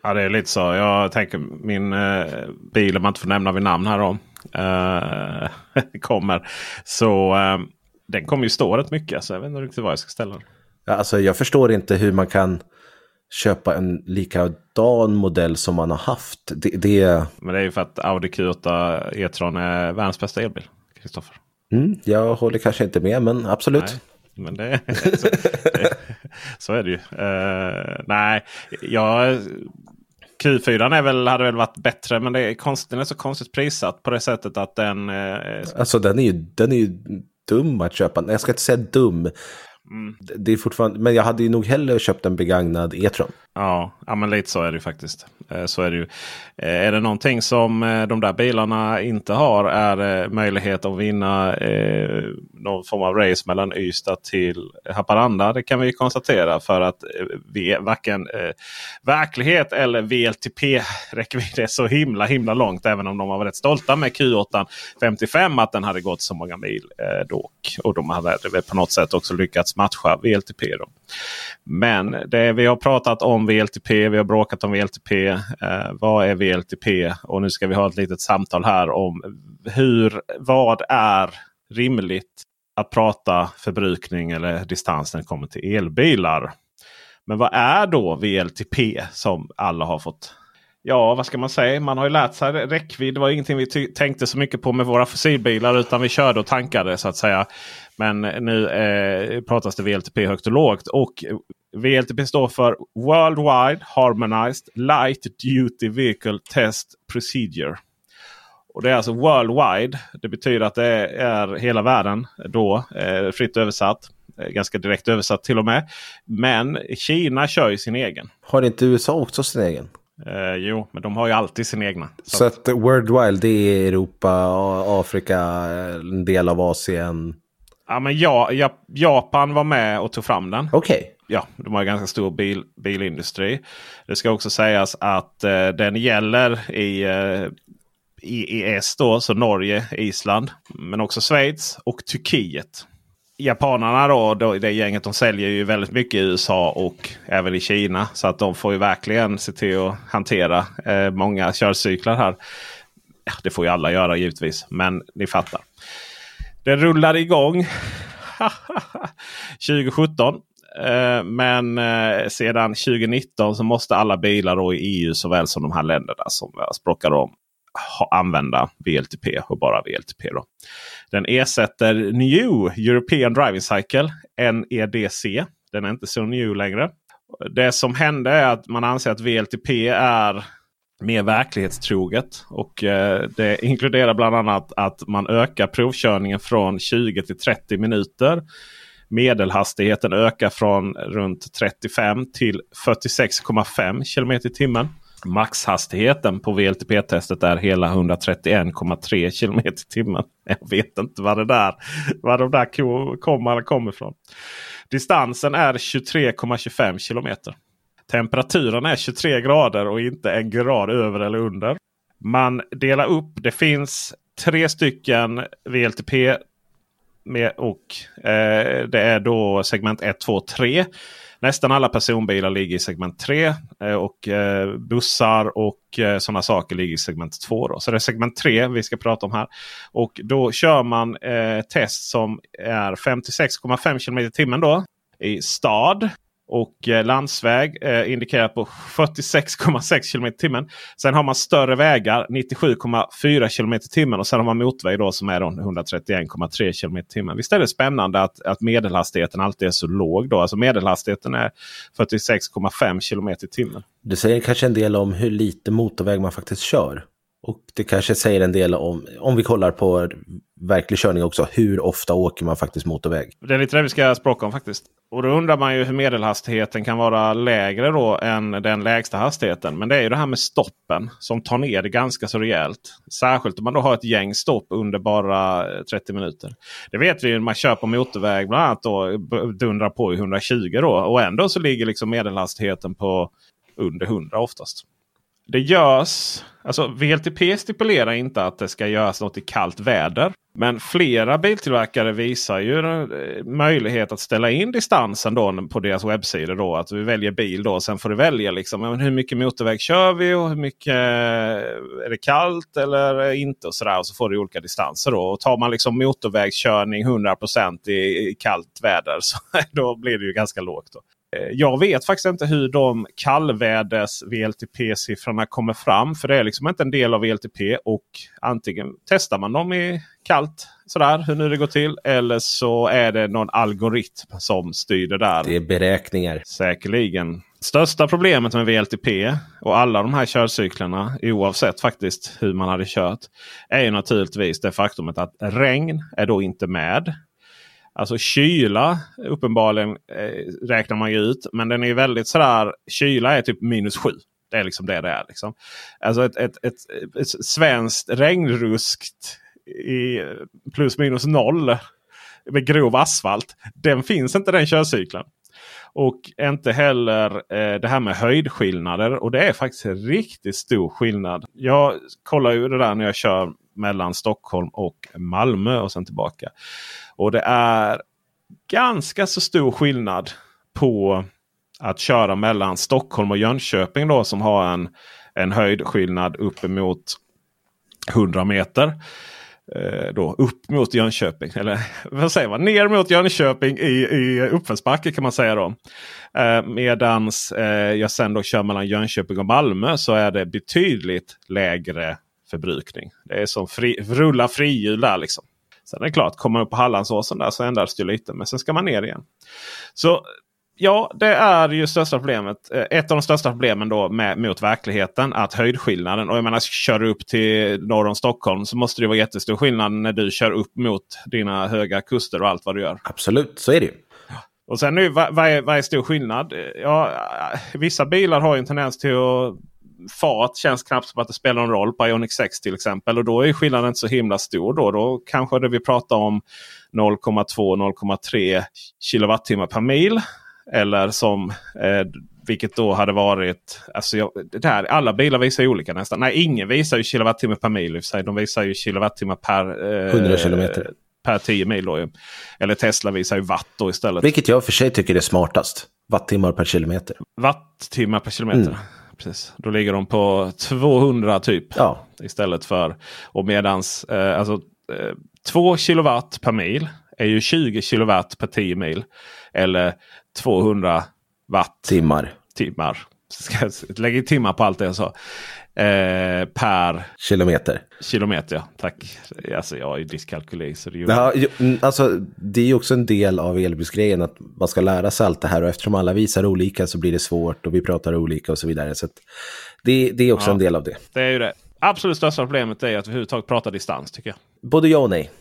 Ja, det är lite så. Jag tänker min eh, bil, om man inte får nämna vid namn här då. Eh, [laughs] kommer. Så eh, den kommer ju stå rätt mycket. Så jag vet inte riktigt var jag ska ställa den. Ja, Alltså jag förstår inte hur man kan köpa en likadan modell som man har haft. Det, det, Men det är ju för att Audi Q8 E-tron är världens bästa elbil. Kristoffer. mm, jag håller kanske inte med, men absolut. Nej, men det, [laughs] så, det, så är det ju. Eh, nej, jag, Q4 är väl, hade väl varit bättre. Men det är konst, den är så konstigt prissatt på det sättet att den... Eh, Alltså den är ju, den är ju dum att köpa. Nej, Jag ska inte säga dum. Mm. Det är fortfarande, men jag hade ju nog hellre köpt en begagnad E-tron. Ja, ja, men lite så är det ju faktiskt. Eh, Så är det ju. Eh, Är det någonting som eh, de där bilarna inte har är möjlighet att vinna någon form av race mellan Ystad till Haparanda. Det kan vi konstatera för att vi, varken verklighet eller VLTP-räckvidd är så himla himla långt. Även om de var rätt stolta med Q8 55 att den hade gått så många mil dock. Och de hade på något sätt också lyckats matcha VLTP. Då. Men det, vi har pratat om VLTP, vi har bråkat om VLTP. Eh, vad är VLTP? Och nu ska vi ha ett litet samtal här om hur, vad är rimligt att prata förbrukning eller distans när det kommer till elbilar. Men vad är då VLTP som alla har fått? Ja, vad ska man säga? Man har ju lärt sig räckvidd. Det var ingenting vi tänkte så mycket på med våra fossilbilar utan vi körde och tankade så att säga. Men nu eh, pratas det VLTP högt och lågt. Och VLTP står för Worldwide Harmonized Light Duty Vehicle Test Procedure. Och Det är alltså worldwide. Det betyder att det är hela världen då. Eh, fritt översatt. Eh, ganska direkt översatt till och med. Men Kina kör ju sin egen. Har inte USA också sin egen? Eh, jo, men de har ju alltid sin egna. Så Så att Worldwide det är Europa, Afrika, en del av Asien. Ja, men ja, ja, Japan var med och tog fram den. Okej. Ja, de har en ganska stor bil, bilindustri. Det ska också sägas att eh, den gäller i eh, IES då, så Norge, Island, men också Schweiz och Turkiet. Japanerna då, då, det gänget de säljer ju väldigt mycket i USA och även i Kina. Så att de får ju verkligen se till att hantera eh, många körcyklar här. Ja, det får ju alla göra givetvis, men ni fattar. Det rullar igång [laughs] 2017. Eh, Men eh, sedan 2019 så måste alla bilar då i EU såväl som de här länderna som jag språkar om ha, använda VLTP och bara VLTP. Då. Den ersätter New European Driving Cycle, NEDC. Den är inte så new längre. Det som hände är att man anser att VLTP är mer verklighetstroget. Och eh, det inkluderar bland annat att man ökar provkörningen från 20 till 30 minuter. Medelhastigheten ökar från runt 35 till 46,5 km i timmen. Maxhastigheten på VLTP-testet är hela 131,3 km i timmen. [laughs] Jag vet inte vad det där, var de där kommer, kommer ifrån. Distansen är 23,25 km. Temperaturen är 23 grader och inte en grad över eller under. Man delar upp. Det finns tre stycken VLTP med, och eh, det är då segment 1, 2, 3. Nästan alla personbilar ligger i segment 3 eh, och eh, bussar och eh, sådana saker ligger i segment 2. Då. Så det är segment 3 vi ska prata om här. Och då kör man eh, test som är 56,5 km i timmen då i stad. Och eh, landsväg eh, indikerat på 46,6 km timmen. Sen har man större vägar 97,4 km timmen. Och sen har man motorväg då som är 131,3 km timmen. Visst är det spännande att, att medelhastigheten alltid är så låg. Då. Alltså medelhastigheten är 46,5 km timmen. Det säger kanske en del om hur lite motorväg man faktiskt kör. Och det kanske säger en del om, om vi kollar på verklig körning också, hur ofta åker man faktiskt motorväg? Det är lite det vi ska språka om faktiskt. Och då undrar man ju hur medelhastigheten kan vara lägre då än den lägsta hastigheten. Men det är ju det här med stoppen som tar ner det ganska så rejält. Särskilt om man då har ett gäng stopp under bara eh, 30 minuter. Det vet vi ju när man kör på motorväg bland annat då dundrar på i 120 då. Och ändå så ligger liksom medelhastigheten på under 100 oftast. Det görs Alltså VLTP stipulerar inte att det ska göras något i kallt väder. Men flera biltillverkare visar ju eh, möjlighet att ställa in distansen då på deras webbsidor. Då, att du väljer bil då. Sen får du välja liksom, hur mycket motorväg kör vi och hur mycket eh, är det kallt eller inte. Och så, där, och så får du olika distanser. Då. Och tar man liksom motorvägskörning 100% i, i kallt väder [laughs] så då blir det ju ganska lågt. Då. Eh, jag vet faktiskt inte hur de kallväders VLTP-siffrorna kommer fram. För det är liksom inte en del av VLTP. Och antingen testar man dem i kallt sådär hur nu det går till. Eller så är det någon algoritm som styr det där. Det är beräkningar. Säkerligen. Största problemet med VLTP och alla de här körcyklerna oavsett faktiskt hur man hade kört. Är ju naturligtvis det faktumet att regn är då inte med. Alltså kyla uppenbarligen eh, räknar man ju ut. Men den är väldigt sådär. Kyla är typ minus 7. Det är liksom det det är. Liksom. Alltså ett, ett, ett, ett svenskt regnruskt i plus minus noll med grov asfalt. Den finns inte den körcykeln. Och inte heller eh, det här med höjdskillnader. Och det är faktiskt en riktigt stor skillnad. Jag kollar ju det där när jag kör mellan Stockholm och Malmö och sen tillbaka. Och det är ganska så stor skillnad på att köra mellan Stockholm och Jönköping då som har en, en höjdskillnad uppemot 100 meter. Eh, då upp mot Jönköping. Eller [laughs] vad säger man? Ner mot Jönköping i, i uppförsbacke kan man säga då. Eh, medans eh, jag sen då kör mellan Jönköping och Malmö så är det betydligt lägre förbrukning. Det är som fri, rulla frihjul där liksom. Sen är det klart, kommer man upp på Hallandsåsen där så ändras det lite. Men sen ska man ner igen. Så ja, det är ju största problemet. Eh, ett av de största problemen då med, mot verkligheten. Att höjdskillnaden. Och jag menar, kör du upp till norr om Stockholm så måste det vara jättestor skillnad när du kör upp mot dina höga kuster och allt vad du gör. Absolut, så är det ju. Och sen nu, vad, vad, är, vad är stor skillnad? Ja, vissa bilar har en tendens till att fart känns knappt som att det spelar någon roll på Ioniq 6 till exempel. Och då är skillnaden inte så himla stor. Då, då kanske det vi pratar om 0,2-0,3 kilowattimmar per mil. Eller som eh, vilket då hade varit... Alltså jag, det här, alla bilar visar ju olika nästan. Nej, ingen visar ju kilowattimmar per mil. De visar ju kilowattimmar per... Eh, 100 kilometer. Per 10 mil då ju. Eller Tesla visar ju watt då istället. Vilket jag för sig tycker är smartast. Wattimmar per kilometer. Wattimmar per kilometer. Mm precis. Då ligger de på 200 typ. Ja. Istället för. Och medans eh, alltså, eh, 2 kilowatt per mil är ju 20 kilowatt per 10 mil. Eller 200 watt. Timmar. Timmar. [laughs] Ska lägga timmar på allt det jag sa. Eh, per kilometer. Kilometer, ja. Tack. Alltså jag är dyskalkyli. Så det, ja, mm, alltså, det är ju också en del av elbilsgrejen att man ska lära sig allt det här. Och eftersom alla visar olika så blir det svårt och vi pratar olika och så vidare. Så det, det, är också ja, en del av det. Det är ju det. Absolut största problemet är att vi överhuvudtaget pratar distans tycker jag. Både ja och nej.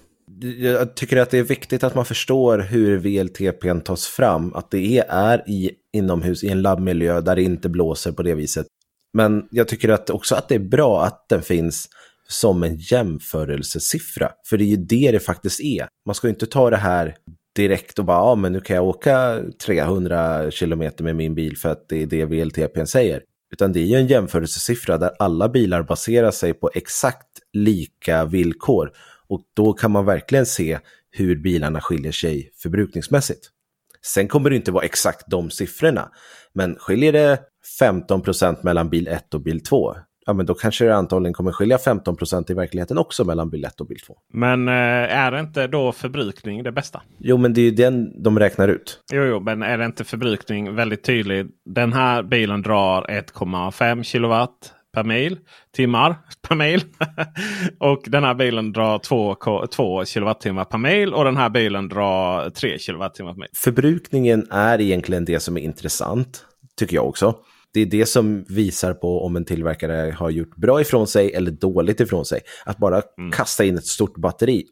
Jag tycker att det är viktigt att man förstår hur VLTP tas fram. Att det är i inomhus i en labbmiljö där det inte blåser på det viset. Men jag tycker att också att det är bra att den finns som en jämförelsesiffra. För det är ju det det faktiskt är. Man ska ju inte ta det här direkt och bara, ja men nu kan jag åka 300 kilometer med min bil för att det är det VLTPn säger. Utan det är ju en jämförelsesiffra där alla bilar baserar sig på exakt lika villkor. Och då kan man verkligen se hur bilarna skiljer sig förbrukningsmässigt. Sen kommer det inte vara exakt de siffrorna, men skiljer det 15% mellan bil 1 och bil 2, ja men då kanske det antagligen kommer skilja 15% i verkligheten också mellan bil 1 och bil 2. Men eh, är det inte då förbrukning det bästa? Jo, men det är ju den de räknar ut. Jo, jo, men är det inte förbrukning väldigt tydlig? Den här bilen drar 1,5 kilowatt per mil. Timmar [laughs] per mil. [laughs] och den här bilen drar 2, 2 kilowattimmar per mil. Och den här bilen drar 3 kilowattimmar per mil. Förbrukningen är egentligen det som är intressant. Tycker jag också. Det är det som visar på om en tillverkare har gjort bra ifrån sig eller dåligt ifrån sig. Att bara mm. kasta in ett stort batteri,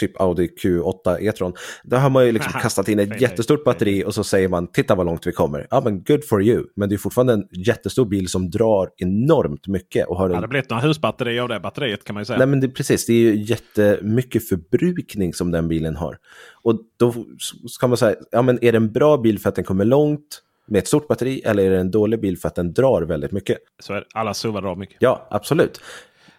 typ Audi Q8 E-tron. Då har man ju liksom [laughs] kastat in ett jättestort batteri och så säger man titta vad långt vi kommer. Ja men good for you. Men det är fortfarande en jättestor bil som drar enormt mycket. Och har en... Ja, det blivit några husbatterier av det batteriet kan man ju säga. Nej men det, precis, det är ju jättemycket förbrukning som den bilen har. Och då ska man säga, ja men är det en bra bil för att den kommer långt? Med ett stort batteri eller är det en dålig bil för att den drar väldigt mycket? Så är alla SUVar drar mycket? Ja, absolut.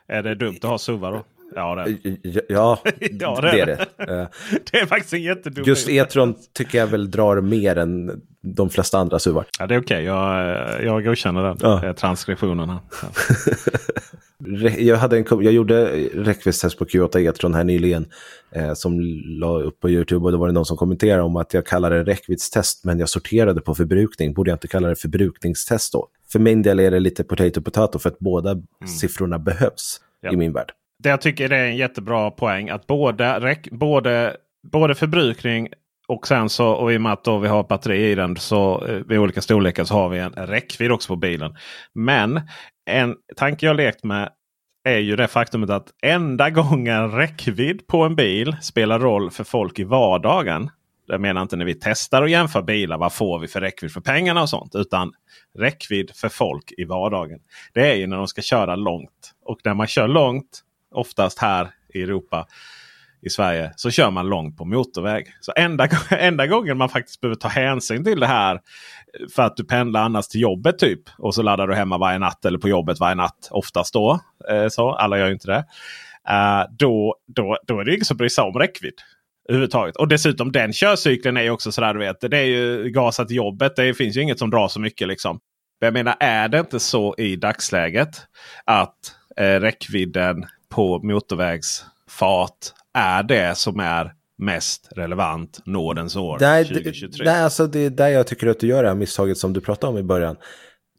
Är det dumt att ha SUVar då? Ja, det ja, ja, det, är det. det. det är faktiskt en jättedum Just E-tron tycker jag väl drar mer än de flesta andra SUVar. Ja, det är okej. Okay. Jag, jag godkänner den ja. transkriptionen. Här. [laughs] Ja. jag, hade en, jag gjorde räckviddstest på Q8 E-tron här nyligen. Eh, som la upp på YouTube och då var det någon som kommenterade om att jag kallade det räckviddstest men jag sorterade på förbrukning. Borde jag inte kalla det förbrukningstest då? För min del är det lite potato potato för att båda mm. siffrorna behövs ja. i min värld. Det jag tycker det är en jättebra poäng att både, både, både förbrukning och sen så och i och med att då vi har batteri i den så eh, vid olika storlekar så har vi en räckvidd också på bilen. Men en tanke jag lekt med är ju det faktumet att enda gången räckvidd på en bil spelar roll för folk i vardagen. Jag menar inte när vi testar och jämför bilar. Vad får vi för räckvidd för pengarna och sånt. Utan räckvidd för folk i vardagen. Det är ju när de ska köra långt. Och när man kör långt, oftast här i Europa, i Sverige, så kör man långt på motorväg. Så enda, [laughs] enda gången man faktiskt behöver ta hänsyn till det här för att du pendlar annars till jobbet typ. Och så laddar du hemma varje natt eller på jobbet varje natt. Oftast då. Eh, så, alla gör ju inte det. Uh, då, då, då är det ingen som bryr sig om räckvidd. Överhuvudtaget. Och dessutom den körcykeln är ju också sådär du vet. Det är ju gasa till jobbet. Det finns ju inget som drar så mycket liksom. Men jag menar är det inte så i dagsläget att eh, räckvidden på motorvägsfart är det som är mest relevant nådens år nej, 2023? Nej, alltså det är där jag tycker att du gör det här misstaget som du pratade om i början.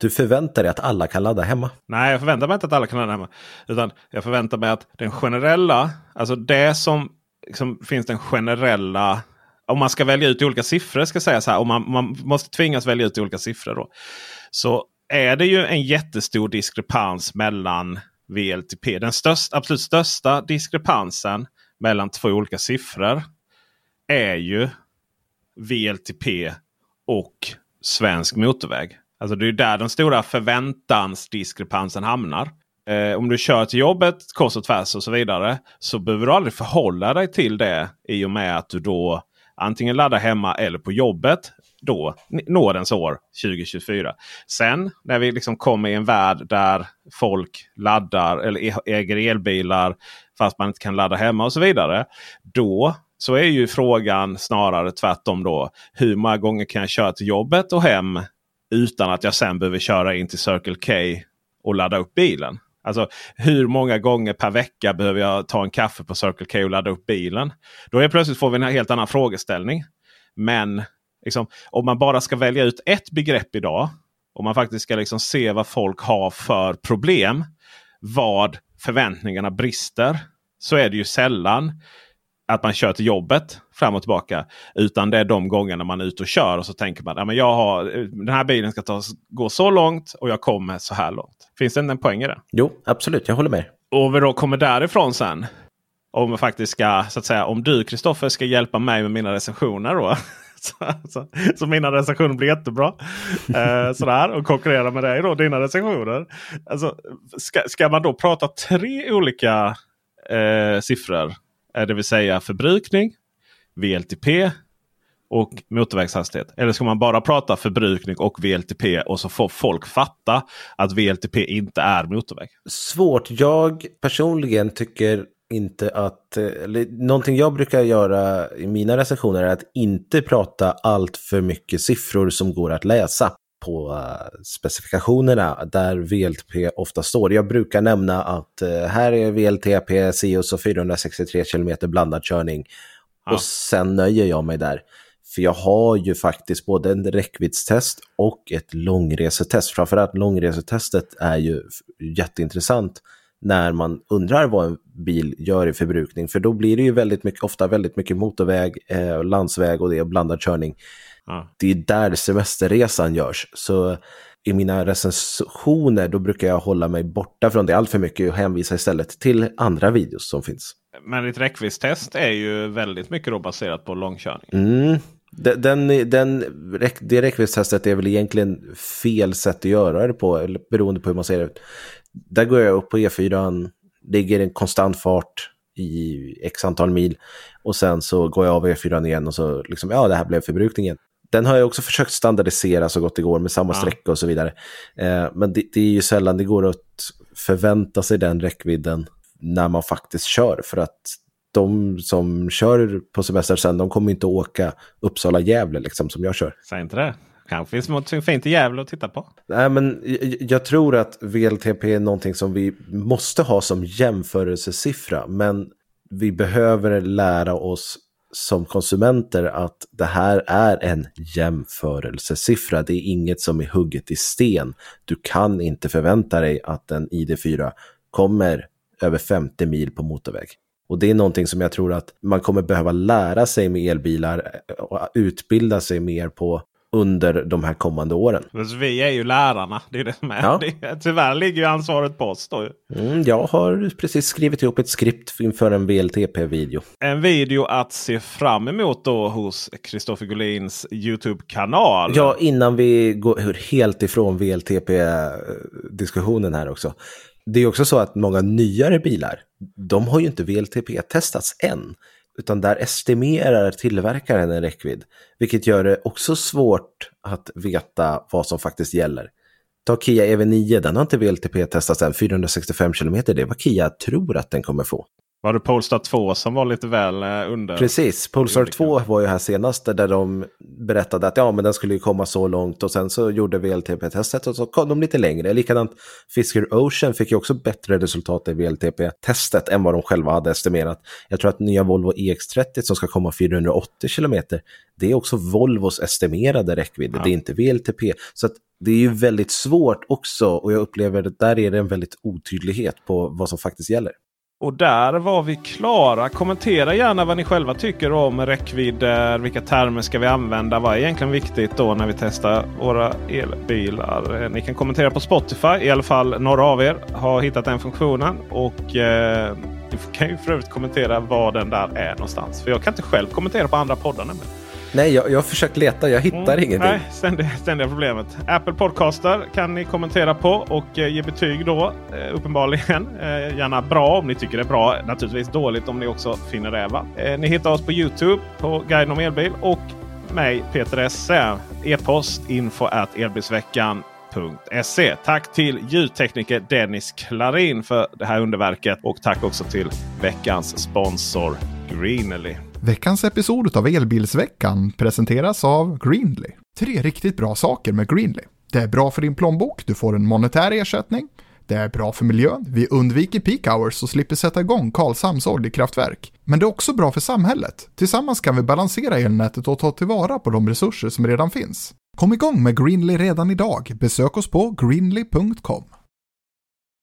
Du förväntar dig att alla kan ladda hemma. Nej, jag förväntar mig inte att alla kan ladda hemma. Utan jag förväntar mig att den generella, alltså det som liksom, finns den generella om man ska välja ut olika siffror ska säga så här. Om man, man måste tvingas välja ut olika siffror. Då, så är det ju en jättestor diskrepans mellan VLTP. Den största, absolut största diskrepansen mellan två olika siffror är ju VLTP och svensk motorväg. Alltså det är där den stora förväntansdiskrepansen hamnar. Eh, om du kör till jobbet kors och tvärs och så vidare. Så behöver du aldrig förhålla dig till det i och med att du då antingen laddar hemma eller på jobbet. Då nådens år 2024. Sen när vi liksom kommer i en värld där folk laddar eller e, äger elbilar fast man inte kan ladda hemma och så vidare. Då så är ju frågan snarare tvärtom då. Hur många gånger kan jag köra till jobbet och hem utan att jag sen behöver köra in till Circle K och ladda upp bilen? Alltså hur många gånger per vecka behöver jag ta en kaffe på Circle K och ladda upp bilen? Då är plötsligt får vi en helt annan frågeställning. Men liksom, om man bara ska välja ut ett begrepp idag. Om man faktiskt ska liksom se vad folk har för problem. Vad förväntningarna brister. Så är det ju sällan att man kör till jobbet fram och tillbaka. Utan det är de gångerna man är ute och kör och så tänker man att ja, den här bilen ska ta, gå så långt och jag kommer så här långt. Finns det en poäng i det? Jo, absolut. Jag håller med. Och vi då kommer därifrån sen. Om, faktiskt ska, så att säga, om du Kristoffer ska hjälpa mig med mina recensioner. Då, [laughs] [laughs] så, så, så, mina recensioner blir jättebra. Eh, sådär, och konkurrera med dig då, dina recensioner. Alltså, ska, ska man då prata tre olika eh, siffror? Eh, det vill säga förbrukning, VLTP och motorvägshastighet? Eller ska man bara prata förbrukning och VLTP och så får folk fatta att VLTP inte är motorväg? Svårt. Jag personligen tycker inte att, eller, någonting jag brukar göra i mina recensioner är att inte prata allt för mycket siffror som går att läsa på uh, specifikationerna där VLTP ofta står. Jag brukar nämna att uh, här är VLTP, Sios och 463 km blandad körning. Ja. Och sen nöjer jag mig där. För jag har ju faktiskt både en räckviddstest och ett långresetest. Framförallt långresetestet är ju jätteintressant när man undrar vad en bil gör i förbrukning. För då blir det ju väldigt mycket, ofta väldigt mycket motorväg, eh, landsväg och det är blandad körning. Mm. Det är där semesterresan görs. Så i mina recensioner då brukar jag hålla mig borta från det allt för mycket och hänvisa istället till andra videos som finns. Men ditt räckviddstest är ju väldigt mycket då baserat på långkörning. Mm. Den, den, det räckviddstestet är väl egentligen fel sätt att göra det på, beroende på hur man ser det. Där går jag upp på E4, ligger en konstant fart i x antal mil och sen så går jag av E4 igen och så liksom, ja det här blev förbrukningen. Den har jag också försökt standardisera så gott det går med samma ja. sträcka och så vidare. Eh, men det, det, är ju sällan det går att förvänta sig den räckvidden när man faktiskt kör. För att de som kör på semester sen, de kommer inte åka Uppsala-Gävle liksom som jag kör. Säg inte det. Kanske finns något fint i Gävle att titta på. Nej, men jag, tror att VLTP är någonting som vi måste ha som jämförelsesiffra. Men vi behöver lära oss som konsumenter att det här är en jämförelsesiffra. Det är inget som är hugget i sten. Du kan inte förvänta dig att en ID4 kommer över 50 mil på motorväg. Och det är någonting som jag tror att man kommer behöva lära sig med elbilar eh, och utbilda sig mer på under de här kommande åren. vi är ju lärarna. Det är det som är. Ja. [laughs] Det, tyvärr ligger ju ansvaret på oss då. Mm, jag har precis skrivit ihop ett skript inför en VLTP-video. En video att se fram emot då hos Kristoffer Gullins YouTube-kanal. Ja, innan vi går helt ifrån VLTP-diskussionen här också. Det är också så att många nyare bilar, de har ju inte VLTP-testats än utan där estimerar tillverkaren en räckvidd, vilket gör det också svårt att veta vad som faktiskt gäller. Ta Kia EV9, den har inte VLTP testats än, 465 km, det är vad Kia tror att den kommer få. Var det Polestar 2 som var lite väl eh, under? Precis, Polestar 2 var ju här senast där de berättade att ja, men den skulle ju komma så långt och sen så gjorde VLTP-testet och så kom de lite längre. Likadant Fisker Ocean fick ju också bättre resultat i VLTP-testet än vad de själva hade estimerat. Jag tror att nya Volvo EX30 som ska komma 480 km, det är också Volvos estimerade räckvidd, ja. det är inte VLTP. Så att det är ju väldigt svårt också och jag upplever att där är det en väldigt otydlighet på vad som faktiskt gäller. Och där var vi klara. Kommentera gärna vad ni själva tycker om räckvidder. Vilka termer ska vi använda? Vad är egentligen viktigt då när vi testar våra elbilar? Eh, ni kan kommentera på Spotify. I alla fall några av er har hittat den funktionen. Och eh, ni kan ju för övrigt kommentera var den där är någonstans. För jag kan inte själv kommentera på andra poddar nämligen. Nej, jag, jag har försökt leta. Jag hittar mm, ingenting. Nej, ständiga, ständiga problemet. Apple Podcaster kan ni kommentera på och eh, ge betyg då. Eh, uppenbarligen. Eh, gärna bra om ni tycker det är bra. Naturligtvis dåligt om ni också finner det. Va? Ni hittar oss på Youtube på Guiden om elbil och mig Peter Esse. E-post info at elbilsveckan.se. Tack till ljudtekniker Dennis Klarin för det här underverket. Och tack också till veckans sponsor Greenely. Veckans episod av Elbilsveckan presenteras av Greenly. Tre riktigt bra saker med Greenly. Det är bra för din plånbok, du får en monetär ersättning. Det är bra för miljön, vi undviker peak hours och slipper sätta igång Karlshamns oljekraftverk. Men det är också bra för samhället. Tillsammans kan vi balansera elnätet och ta tillvara på de resurser som redan finns. Kom igång med Greenly redan idag. Besök oss på greenly.com.